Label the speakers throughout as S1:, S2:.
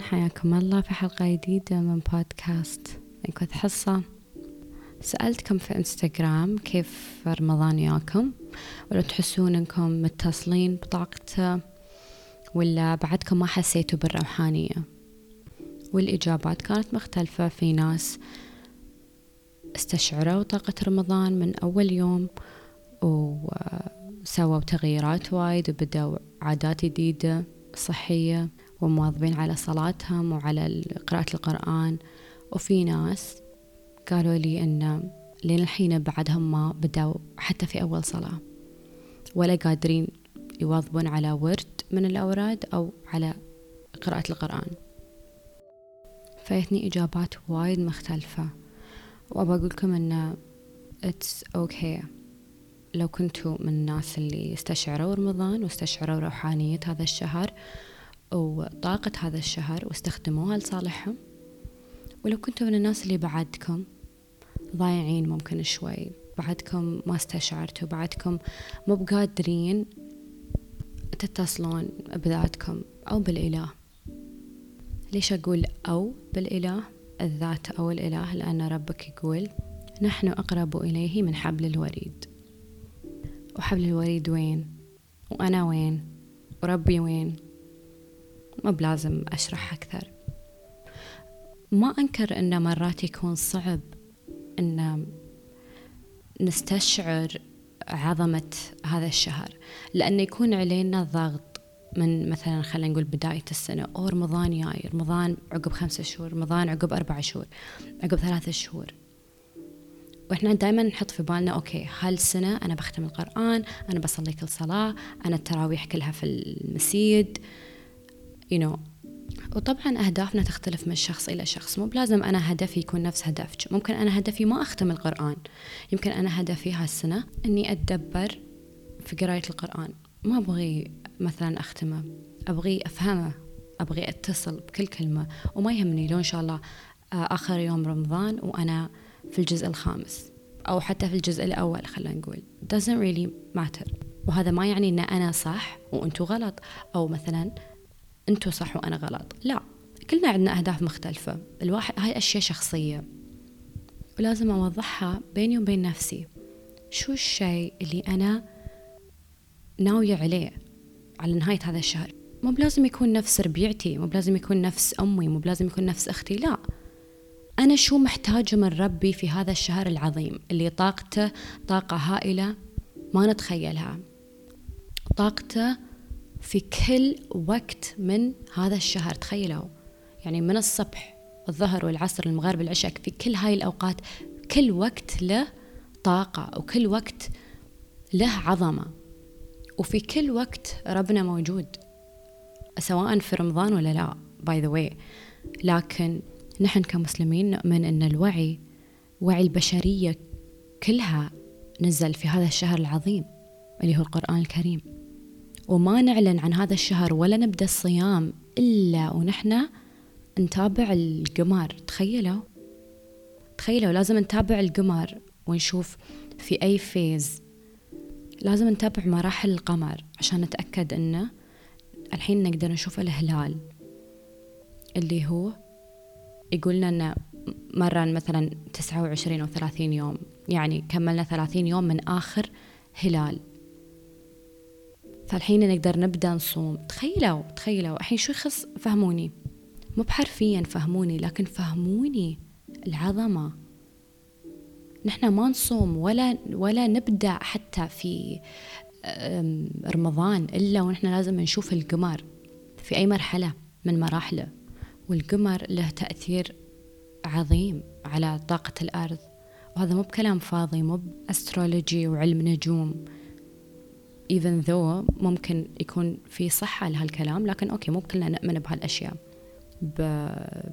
S1: حياكم الله في حلقة جديدة من بودكاست إنكوث حصة سألتكم في إنستغرام كيف رمضان ياكم؟ ولو تحسون إنكم متصلين بطاقته ولا بعدكم ما حسيتوا بالروحانية. والإجابات كانت مختلفة. في ناس استشعروا طاقة رمضان من أول يوم وسووا تغييرات وايد وبدأوا عادات جديدة صحية. ومواظبين على صلاتهم وعلى قراءة القرآن. وفي ناس قالوا لي إن لين الحين بعدهم ما بدأوا حتى في أول صلاة. ولا قادرين يواظبون على ورد من الأوراد أو على قراءة القرآن. فايتني إجابات وايد مختلفة. وأبى أقولكم إن it's okay. لو كنتوا من الناس اللي استشعروا رمضان واستشعروا روحانية هذا الشهر وطاقة هذا الشهر واستخدموها لصالحهم. ولو كنتوا من الناس اللي بعدكم ضايعين ممكن شوي بعدكم ما استشعرتوا بعدكم مو بقادرين تتصلون بذاتكم أو بالإله. ليش أقول أو بالإله؟ الذات أو الإله لأن ربك يقول نحن أقرب إليه من حبل الوريد. وحبل الوريد وين؟ وأنا وين؟ وربي وين؟ ما بلازم أشرح أكثر. ما أنكر أن مرات يكون صعب أن نستشعر عظمة هذا الشهر لأنه يكون علينا ضغط من مثلا خلينا نقول بداية السنة أو رمضان جاي رمضان عقب خمسة شهور رمضان عقب أربعة شهور عقب ثلاثة شهور. وإحنا دائما نحط في بالنا أوكي هالسنة أنا بختم القرآن أنا بصلي كل صلاة أنا التراويح كلها في المسيد you know. وطبعا أهدافنا تختلف من شخص إلى شخص. مو بلازم أنا هدفي يكون نفس هدفك. ممكن أنا هدفي ما أختم القرآن. يمكن أنا هدفي هالسنة أني أتدبر في قراية القرآن. ما أبغي مثلا أختمه. أبغي أفهمه. أبغي أتصل بكل كلمة. وما يهمني لو إن شاء الله آه، آخر يوم رمضان وأنا في الجزء الخامس. أو حتى في الجزء الأول خلينا نقول. Doesn't really matter. وهذا ما يعني أن أنا صح وأنتوا غلط. أو مثلا أنتوا صح وأنا غلط. لا كلنا عندنا أهداف مختلفة. الواحد هاي أشياء شخصية. ولازم أوضحها بيني وبين نفسي. شو الشيء اللي أنا ناوية عليه على نهاية هذا الشهر؟ مو بلازم يكون نفس ربيعتي مو بلازم يكون نفس أمي مو بلازم يكون نفس أختي لا. أنا شو محتاجة من ربي في هذا الشهر العظيم؟ اللي طاقته طاقة هائلة ما نتخيلها. طاقته في كل وقت من هذا الشهر تخيلوا. يعني من الصبح الظهر والعصر المغرب العشاء في كل هاي الأوقات كل وقت له طاقة وكل وقت له عظمة. وفي كل وقت ربنا موجود سواء في رمضان ولا لا by the way لكن نحن كمسلمين نؤمن إن الوعي وعي البشرية كلها نزل في هذا الشهر العظيم اللي هو القرآن الكريم. وما نعلن عن هذا الشهر ولا نبدأ الصيام إلا ونحن نتابع القمر تخيلوا تخيلوا لازم نتابع القمر ونشوف في أي فيز. لازم نتابع مراحل القمر عشان نتأكد إنه الحين نقدر نشوف الهلال اللي هو يقولنا أنه مرة مثلا تسعة وعشرين أو ثلاثين يوم. يعني كملنا ثلاثين يوم من آخر هلال. فالحين نقدر نبدأ نصوم. تخيلوا تخيلوا. الحين شو يخص فهموني؟ مو بحرفيا فهموني لكن فهموني العظمة. نحن ما نصوم ولا ولا نبدأ حتى في رمضان إلا ونحن لازم نشوف القمر في أي مرحلة من مراحله. والقمر له تأثير عظيم على طاقة الأرض. وهذا مو بكلام فاضي مو ب astrology وعلم نجوم. Even though ممكن يكون في صحة لهالكلام لكن okay مو كلنا نؤمن بهالأشياء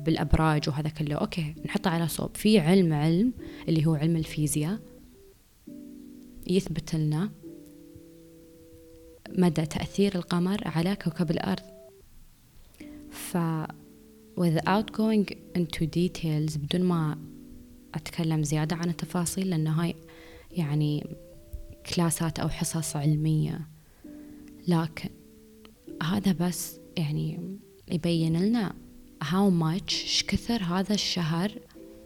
S1: بالأبراج وهذا كله. أوكي نحطه على صوب. في علم علم اللي هو علم الفيزياء يثبت لنا مدى تأثير القمر على كوكب الأرض. ف without going into details بدون ما أتكلم زيادة عن التفاصيل لأن هاي يعني كلاسات أو حصص علمية. لكن هذا بس يعني يبين لنا هاو ماتش كثر هذا الشهر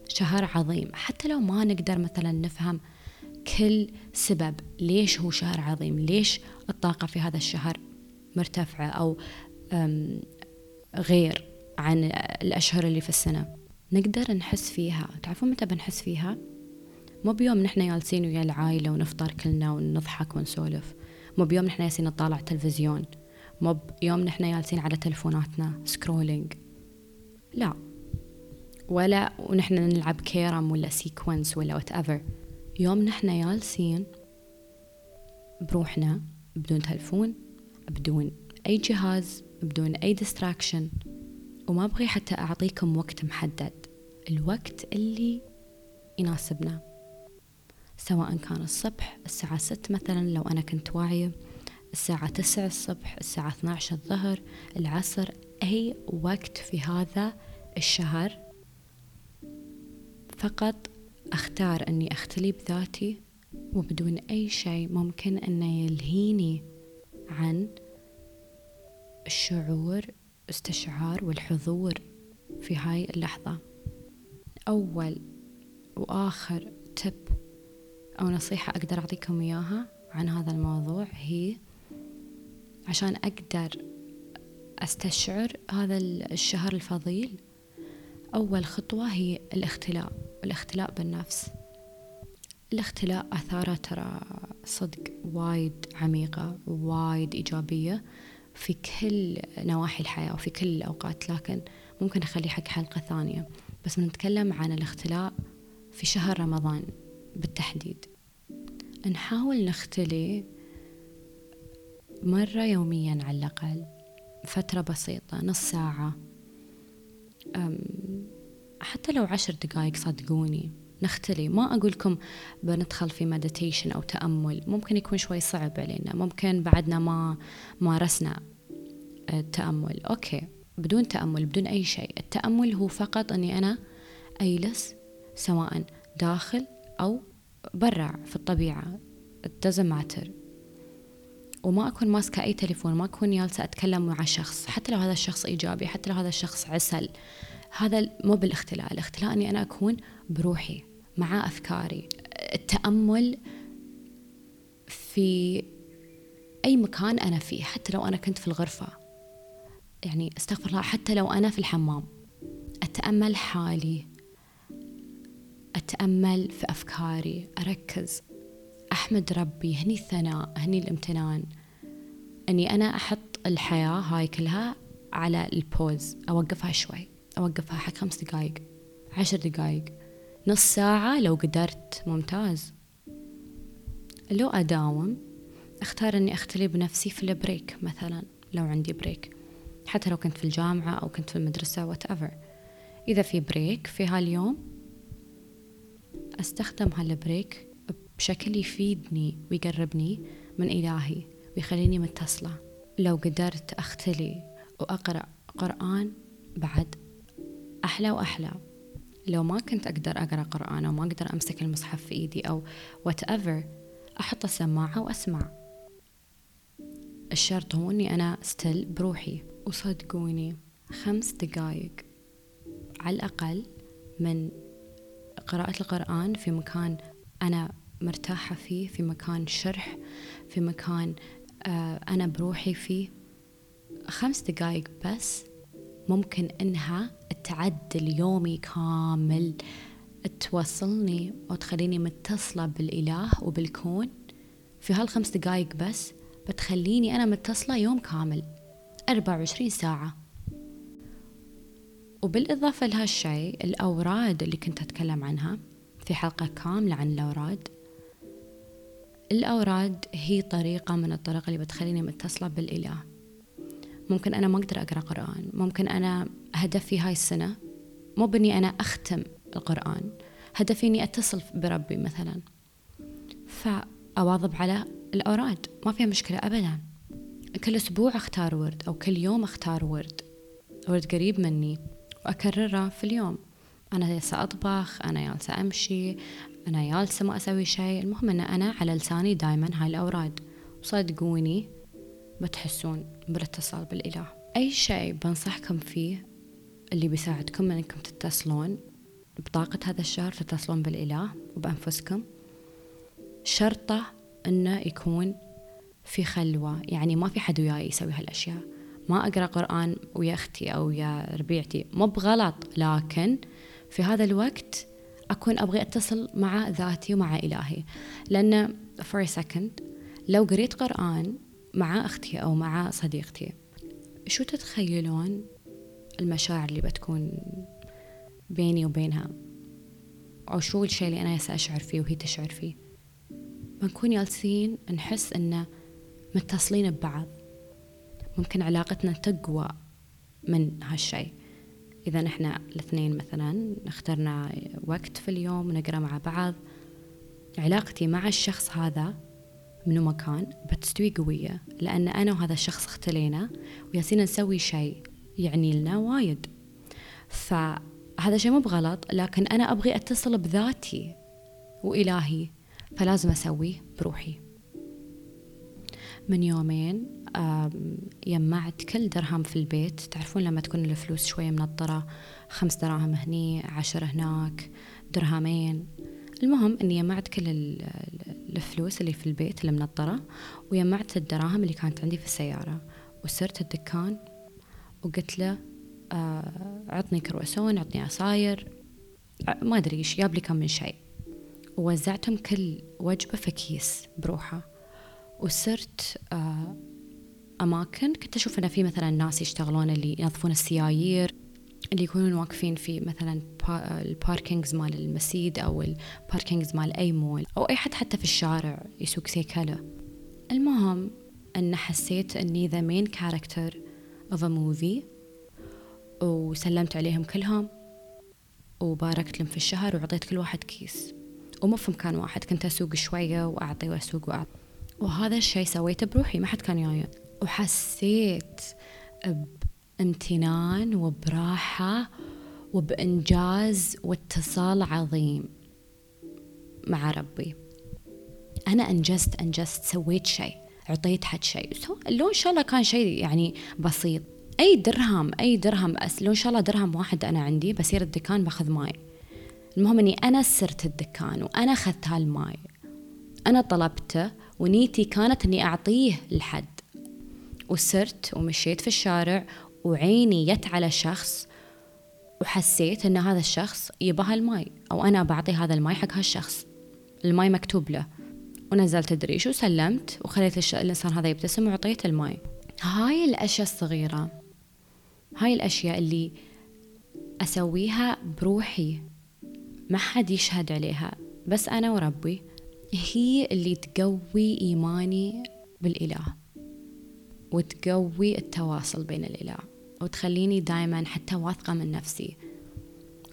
S1: شهر عظيم. حتى لو ما نقدر مثلا نفهم كل سبب ليش هو شهر عظيم ليش الطاقة في هذا الشهر مرتفعة أو غير عن الأشهر اللي في السنة. نقدر نحس فيها. تعرفون متى بنحس فيها؟ مو بيوم نحن جالسين ويا العائلة ونفطر كلنا ونضحك ونسولف. مو بيوم نحن جالسين نطالع تلفزيون. مو بيوم نحن جالسين على تلفوناتنا scrolling لا. ولا ونحن نلعب كيرم ولا Sequence ولا whatever يوم نحن جالسين بروحنا بدون تلفون بدون أي جهاز بدون أي distraction وما أبغي حتى أعطيكم وقت محدد. الوقت اللي يناسبنا. سواء كان الصبح الساعة ست مثلا لو أنا كنت واعية الساعة تسعة الصبح الساعة 12 الظهر العصر أي وقت في هذا الشهر. فقط أختار أني أختلي بذاتي وبدون أي شيء ممكن أنه يلهيني عن الشعور استشعار والحضور في هاي اللحظة. أول وآخر تب أو نصيحة أقدر أعطيكم إياها عن هذا الموضوع هي عشان أقدر أستشعر هذا الشهر الفضيل أول خطوة هي الاختلاء الاختلاء بالنفس. الاختلاء أثاره ترى صدق وايد عميقة وايد إيجابية في كل نواحي الحياة وفي كل الأوقات لكن ممكن أخلي حق حلقة ثانية. بس بنتكلم عن الاختلاء في شهر رمضان. بالتحديد. نحاول نختلي مرة يوميا على الأقل فترة بسيطة نص ساعة. حتى لو عشر دقايق صدقوني. نختلي. ما أقولكم بندخل في مديتيشن أو تأمل. ممكن يكون شوي صعب علينا. ممكن بعدنا ما مارسنا التأمل أوكي. بدون تأمل بدون أي شيء. التأمل هو فقط أني أنا أجلس سواء داخل أو برا في الطبيعة. It doesn't matter. وما أكون ماسكة أي تليفون ما أكون جالسة أتكلم مع شخص. حتى لو هذا الشخص إيجابي حتى لو هذا الشخص عسل. هذا مو بالاختلاء الاختلاء أني أنا أكون بروحي مع أفكاري. التأمل في أي مكان أنا فيه حتى لو أنا كنت في الغرفة. يعني أستغفر الله حتى لو أنا في الحمام. أتأمل حالي. أتأمل في أفكاري أركز. أحمد ربي هني الثناء هني الامتنان. أني أنا أحط الحياة هاي كلها على البوز أوقفها شوي أوقفها حق خمس دقايق عشر دقايق. نص ساعة لو قدرت ممتاز. لو أداوم أختار أني أختلي بنفسي في ال break مثلا لو عندي break. حتى لو كنت في الجامعة أو كنت في المدرسة whatever. إذا في break في هاليوم أستخدم هال break بشكل يفيدني ويقربني من إلهي ويخليني متصلة. لو قدرت أختلي وأقرأ قرآن بعد أحلى وأحلى. لو ما كنت أقدر أقرأ قرآن أو ما أقدر أمسك المصحف في إيدي أو whatever أحط السماعة وأسمع. الشرط هو أني أنا ستيل بروحي وصدقوني خمس دقايق على الأقل من قراءة القرآن في مكان أنا مرتاحة فيه في مكان شرح في مكان آه، أنا بروحي فيه. خمس دقايق بس ممكن إنها تعدل يومي كامل توصلني وتخليني متصلة بالإله وبالكون. في هالخمس دقايق بس بتخليني أنا متصلة يوم كامل 24 ساعة. وبالإضافة لهالشيء الأوراد اللي كنت أتكلم عنها في حلقة كاملة عن الأوراد الأوراد هي طريقة من الطرق اللي بتخليني متصلة بالإله. ممكن أنا ما أقدر أقرأ قرآن ممكن أنا هدفي هاي السنة مو بني أنا أختم القرآن هدفي إني أتصل بربي مثلا. فأواظب على الأوراد ما فيها مشكلة أبدا. كل أسبوع أختار ورد أو كل يوم أختار ورد. ورد قريب مني. وأكرره في اليوم. أنا جالسة أطبخ أنا جالسة أمشي أنا جالسة ما أسوي شيء. المهم أن أنا على لساني دايما هاي الأوراد. وصدقوني بتحسون بالاتصال بالإله. أي شيء بنصحكم فيه اللي بيساعدكم إنكم تتصلون بطاقة هذا الشهر تتصلون بالإله وبأنفسكم. شرطة إنه يكون في خلوة يعني ما في حد وياي يسوي هالأشياء. ما أقرأ قرآن ويا أختي أو يا ربيعتي. مو بغلط لكن في هذا الوقت أكون أبغي أتصل مع ذاتي ومع إلهي. لأن for a second لو قريت قرآن مع أختي أو مع صديقتي شو تتخيلون المشاعر اللي بتكون بيني وبينها؟ أو شو الشيء اللي أنا أشعر فيه وهي تشعر فيه؟ بنكون جالسين نحس إنه متصلين ببعض. ممكن علاقتنا تقوى من هالشيء. إذا نحن الاثنين مثلا اخترنا وقت في اليوم نقرأ مع بعض علاقتي مع الشخص هذا منو مكان بتستوي قوية لأن أنا وهذا الشخص اختلينا وياسين نسوي شيء يعني لنا وايد. فهذا شيء مو بغلط لكن أنا أبغي أتصل بذاتي وإلهي فلازم أسويه بروحي. من يومين جمعت كل درهم في البيت. تعرفون لما تكون الفلوس شوية منطرة خمس دراهم هني عشر هناك درهمين. المهم إني جمعت كل الفلوس اللي في البيت المنطرة وجمعت الدراهم اللي كانت عندي في السيارة. وسرت الدكان وقلت له آه عطني كرواسون عطني عصاير. ما أدري إيش جاب لي كم من شيء. ووزعتهم كل وجبة في كيس بروحه. وصرت آه أماكن كنت أشوف أن في مثلا ناس يشتغلون اللي ينظفون السيايير اللي يكونون واقفين في مثلا ال parkings مال المسيد أو ال parkings مال أي مول أو أي حد حتى في الشارع يسوق سيكلة المهم أن حسيت أني the main character of a movie وسلمت عليهم كلهم وباركت لهم في الشهر وعطيت كل واحد كيس. ومو في مكان واحد كنت أسوق شوية وأعطي وأسوق وأعطي. وهذا الشيء سويته بروحي ما حد كان جاي وحسيت بامتنان وبراحة وبإنجاز واتصال عظيم مع ربي. أنا أنجزت أنجزت سويت شيء عطيت حد شيء. لو إن شاء الله كان شيء يعني بسيط. أي درهم أي درهم لو إن شاء الله درهم واحد أنا عندي بسير الدكان بأخذ ماي. المهم إني أنا سرت الدكان وأنا أخذت هالماي. أنا طلبته ونيتي كانت إني أعطيه لحد وسرت ومشيت في الشارع وعيني جت على شخص وحسيت إن هذا الشخص يبغى هالماي أو أنا بعطي هذا الماي حق هالشخص. الماي مكتوب له. ونزلت دريش وسلمت وخليت. الانسان هذا يبتسم وعطيته الماي. هاي الأشياء الصغيرة. هاي الأشياء اللي أسويها بروحي. ما حد يشهد عليها. بس أنا وربي هي اللي تقوي إيماني بالإله وتقوي التواصل بين الإله وتخليني دائما حتى واثقة من نفسي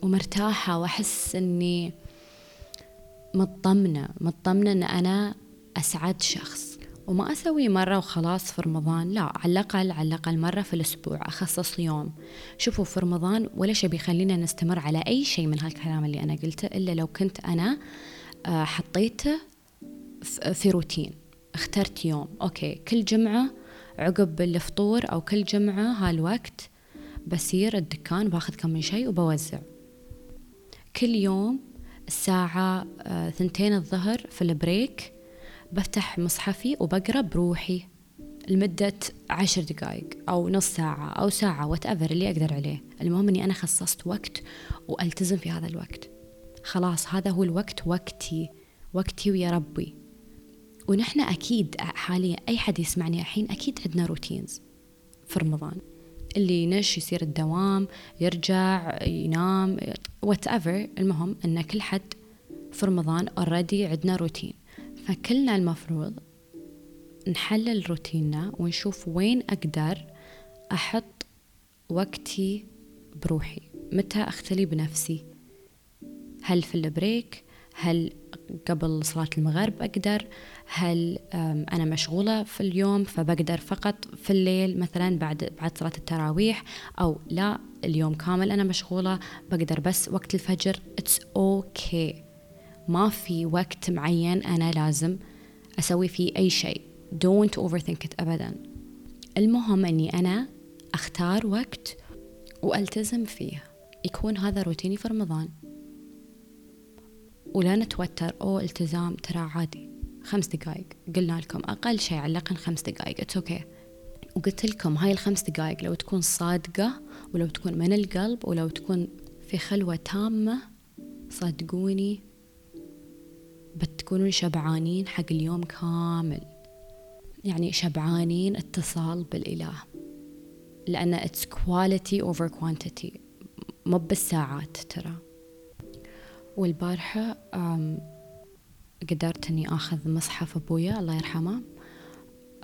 S1: ومرتاحة وأحس أني مطمنة مطمنة أن أنا أسعد شخص. وما أسوي مرة وخلاص في رمضان لا على الأقل على الأقل مرة في الأسبوع أخصص يوم شوفوا في رمضان ولا شيء بيخلينا نستمر على أي شيء من هالكلام اللي أنا قلته إلا لو كنت أنا آه، حطيته في روتين. اخترت يوم. أوكي كل جمعة عقب الفطور أو كل جمعة هالوقت بسير الدكان باخذ كم من شيء وبوزع. كل يوم الساعة آه، ثنتين الظهر في ال break بفتح مصحفي وبقرأ بروحي لمدة عشر دقائق أو نص ساعة أو ساعة وات اللي أقدر عليه. المهم أني أنا خصصت وقت وألتزم في هذا الوقت. خلاص هذا هو الوقت وقتي. وقتي ويا ربي. ونحن أكيد حاليا أي حد يسمعني الحين أكيد عندنا routines في رمضان. اللي ينش يصير الدوام يرجع ينام whatever المهم إن كل حد في رمضان already عندنا روتين. فكلنا المفروض نحلل روتيننا ونشوف وين أقدر أحط وقتي بروحي. متى أختلي بنفسي؟ هل في ال break؟ هل قبل صلاة المغرب أقدر؟ هل أنا مشغولة في اليوم فبقدر فقط في الليل مثلا بعد بعد صلاة التراويح؟ أو لا اليوم كامل أنا مشغولة بقدر بس وقت الفجر؟ أوكي okay. ما في وقت معين أنا لازم أسوي فيه أي شيء. Don't overthink it أبدا. المهم أني أنا أختار وقت وألتزم فيه. يكون هذا روتيني في رمضان. ولا نتوتر أو التزام ترى عادي. خمس دقايق. قلنا لكم أقل شيء على الأقل خمس دقايق. it's okay. وقلت لكم هاي الخمس دقايق لو تكون صادقة ولو تكون من القلب ولو تكون في خلوة تامة صدقوني بتكونون شبعانين حق اليوم كامل. يعني شبعانين اتصال بالإله. لأن it's quality over quantity. مو بالساعات ترى. والبارحة قدرت أني أخذ مصحف أبويا الله يرحمه.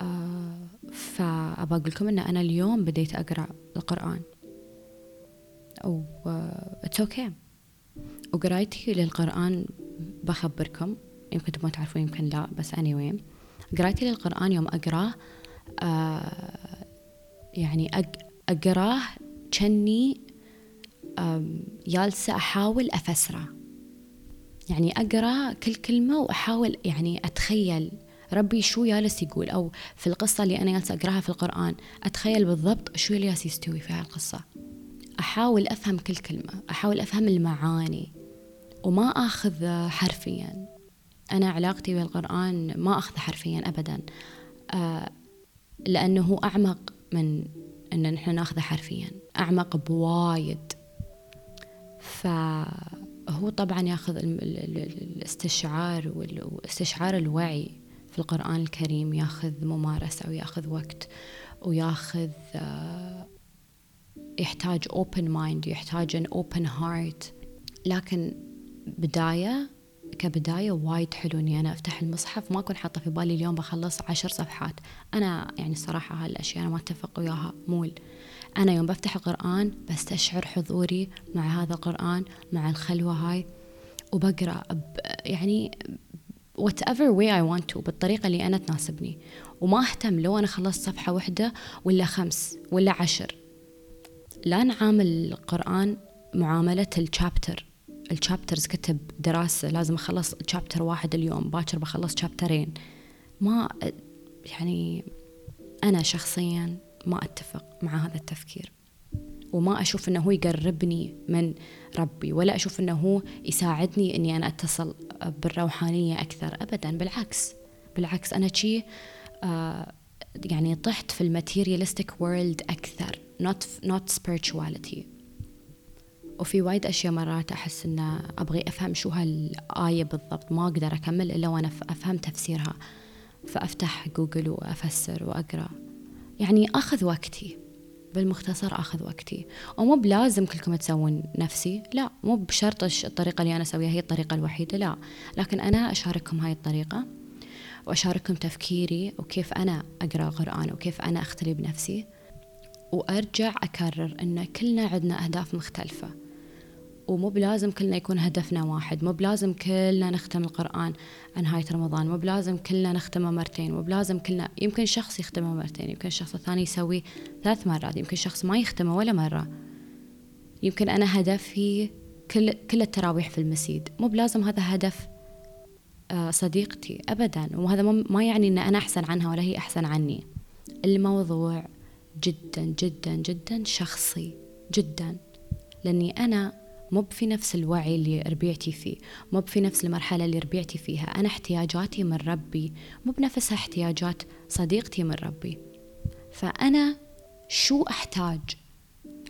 S1: آه، فأبى أقول لكم أن أنا اليوم بديت أقرأ القرآن. و it's okay وقرايتي للقرآن بخبركم. يمكن تبغون تعرفون يمكن لا بس اني anyway. قرايتي للقرآن يوم أقرأه آه يعني أقرأه كني جالسة أحاول أفسره. يعني أقرأ كل كلمة وأحاول يعني أتخيل ربي شو جالس يقول أو في القصة اللي أنا جالسة أقرأها في القرآن أتخيل بالضبط شو اللي جالس يستوي في هالقصة. أحاول أفهم كل كلمة أحاول أفهم المعاني وما أخذ حرفيا. أنا علاقتي بالقرآن ما أخذ حرفيا أبدا آه لأنه هو أعمق من أن نحن ناخذه حرفيا أعمق بوايد. فهو طبعا ياخذ الاستشعار واستشعار الوعي في القرآن الكريم ياخذ ممارسة وياخذ وقت وياخذ آه، يحتاج open mind يحتاج an open heart. لكن بداية كبداية وايد حلو إني أنا أفتح المصحف. ما أكون حاطة في بالي اليوم بخلص عشر صفحات. أنا يعني صراحة هالأشياء أنا ما أتفق وياها مول. أنا يوم بفتح القرآن بستشعر حضوري مع هذا القرآن مع الخلوة هاي وبقرأ يعني whatever way I want to بالطريقة اللي أنا تناسبني. وما أهتم لو أنا خلصت صفحة واحدة ولا خمس ولا عشر. لا نعامل القرآن معاملة ال chapter ال chapters كتب دراسة لازم أخلص chapter واحد اليوم باكر بخلص chapter ين ما يعني أنا شخصيا ما أتفق مع هذا التفكير. وما أشوف أنه هو يقربني من ربي ولا أشوف أنه هو يساعدني أني أنا أتصل بالروحانية أكثر أبدا. بالعكس بالعكس أنا شي آه يعني طحت في ال materialistic world أكثر not, not spirituality. وفي وايد أشياء مرات أحس أن أبغي أفهم شو هالآية بالضبط ما أقدر أكمل إلا وأنا أفهم تفسيرها. فأفتح جوجل وأفسر وأقرأ. يعني أخذ وقتي. بالمختصر أخذ وقتي. ومو بلازم كلكم تسوون نفسي لا مو بشرط الطريقة اللي أنا أسويها هي الطريقة الوحيدة لا. لكن أنا أشارككم هاي الطريقة وأشارككم تفكيري وكيف أنا أقرأ قران وكيف أنا أختلي بنفسي. وأرجع أكرر إن كلنا عندنا أهداف مختلفة. ومو بلازم كلنا يكون هدفنا واحد مو بلازم كلنا نختم القرآن نهاية رمضان مو بلازم كلنا نختمه مرتين مو بلازم كلنا يمكن شخص يختمه مرتين يمكن الشخص الثاني يسوي ثلاث مرات يمكن شخص ما يختمه ولا مرة. يمكن أنا هدفي كل كل التراويح في المسجد مو بلازم هذا هدف آه، صديقتي أبدا. وهذا ما يعني أن أنا أحسن عنها ولا هي أحسن عني. الموضوع جدا جدا جدا شخصي جدا. لأني أنا مو في نفس الوعي اللي ربيعتي فيه مو في نفس المرحلة اللي ربيعتي فيها. أنا احتياجاتي من ربي مو بنفسها احتياجات صديقتي من ربي. فأنا شو أحتاج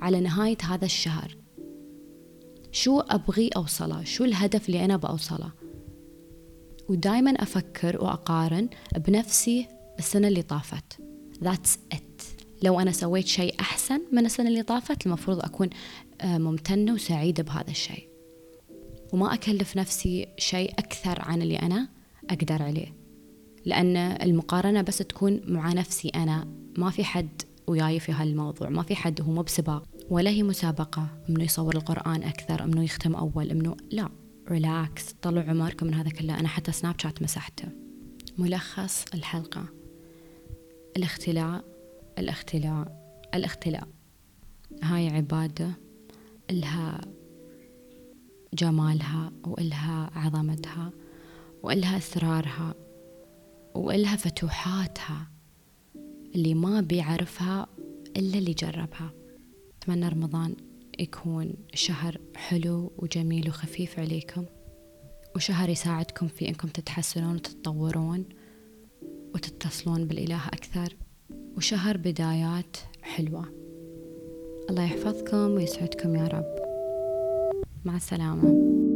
S1: على نهاية هذا الشهر؟ شو أبغي أوصله؟ شو الهدف اللي أنا بأوصله؟ ودايما أفكر وأقارن بنفسي السنة اللي طافت. That's it. لو أنا سويت شيء أحسن من السنة اللي طافت المفروض أكون ممتنة وسعيدة بهذا الشيء. وما أكلف نفسي شيء أكثر عن اللي أنا أقدر عليه. لأن المقارنة بس تكون مع نفسي أنا. ما في حد وياي في هالموضوع. ما في حد هو مو بسباق. ولا هي مسابقة. منه يصور القرآن أكثر. منه يختم أول. منه لا. ريلاكس طلعوا عمركم من هذا كله. أنا حتى سناب شات مسحته. ملخص الحلقة. الاختلاء. الاختلاء. الاختلاء. هاي عبادة. إلها جمالها وإلها عظمتها وإلها أسرارها وإلها فتوحاتها اللي ما بيعرفها إلا اللي جربها. أتمنى رمضان يكون شهر حلو وجميل وخفيف عليكم وشهر يساعدكم في أنكم تتحسنون وتتطورون وتتصلون بالإله أكثر وشهر بدايات حلوة. الله يحفظكم ويسعدكم يا رب. مع السلامة.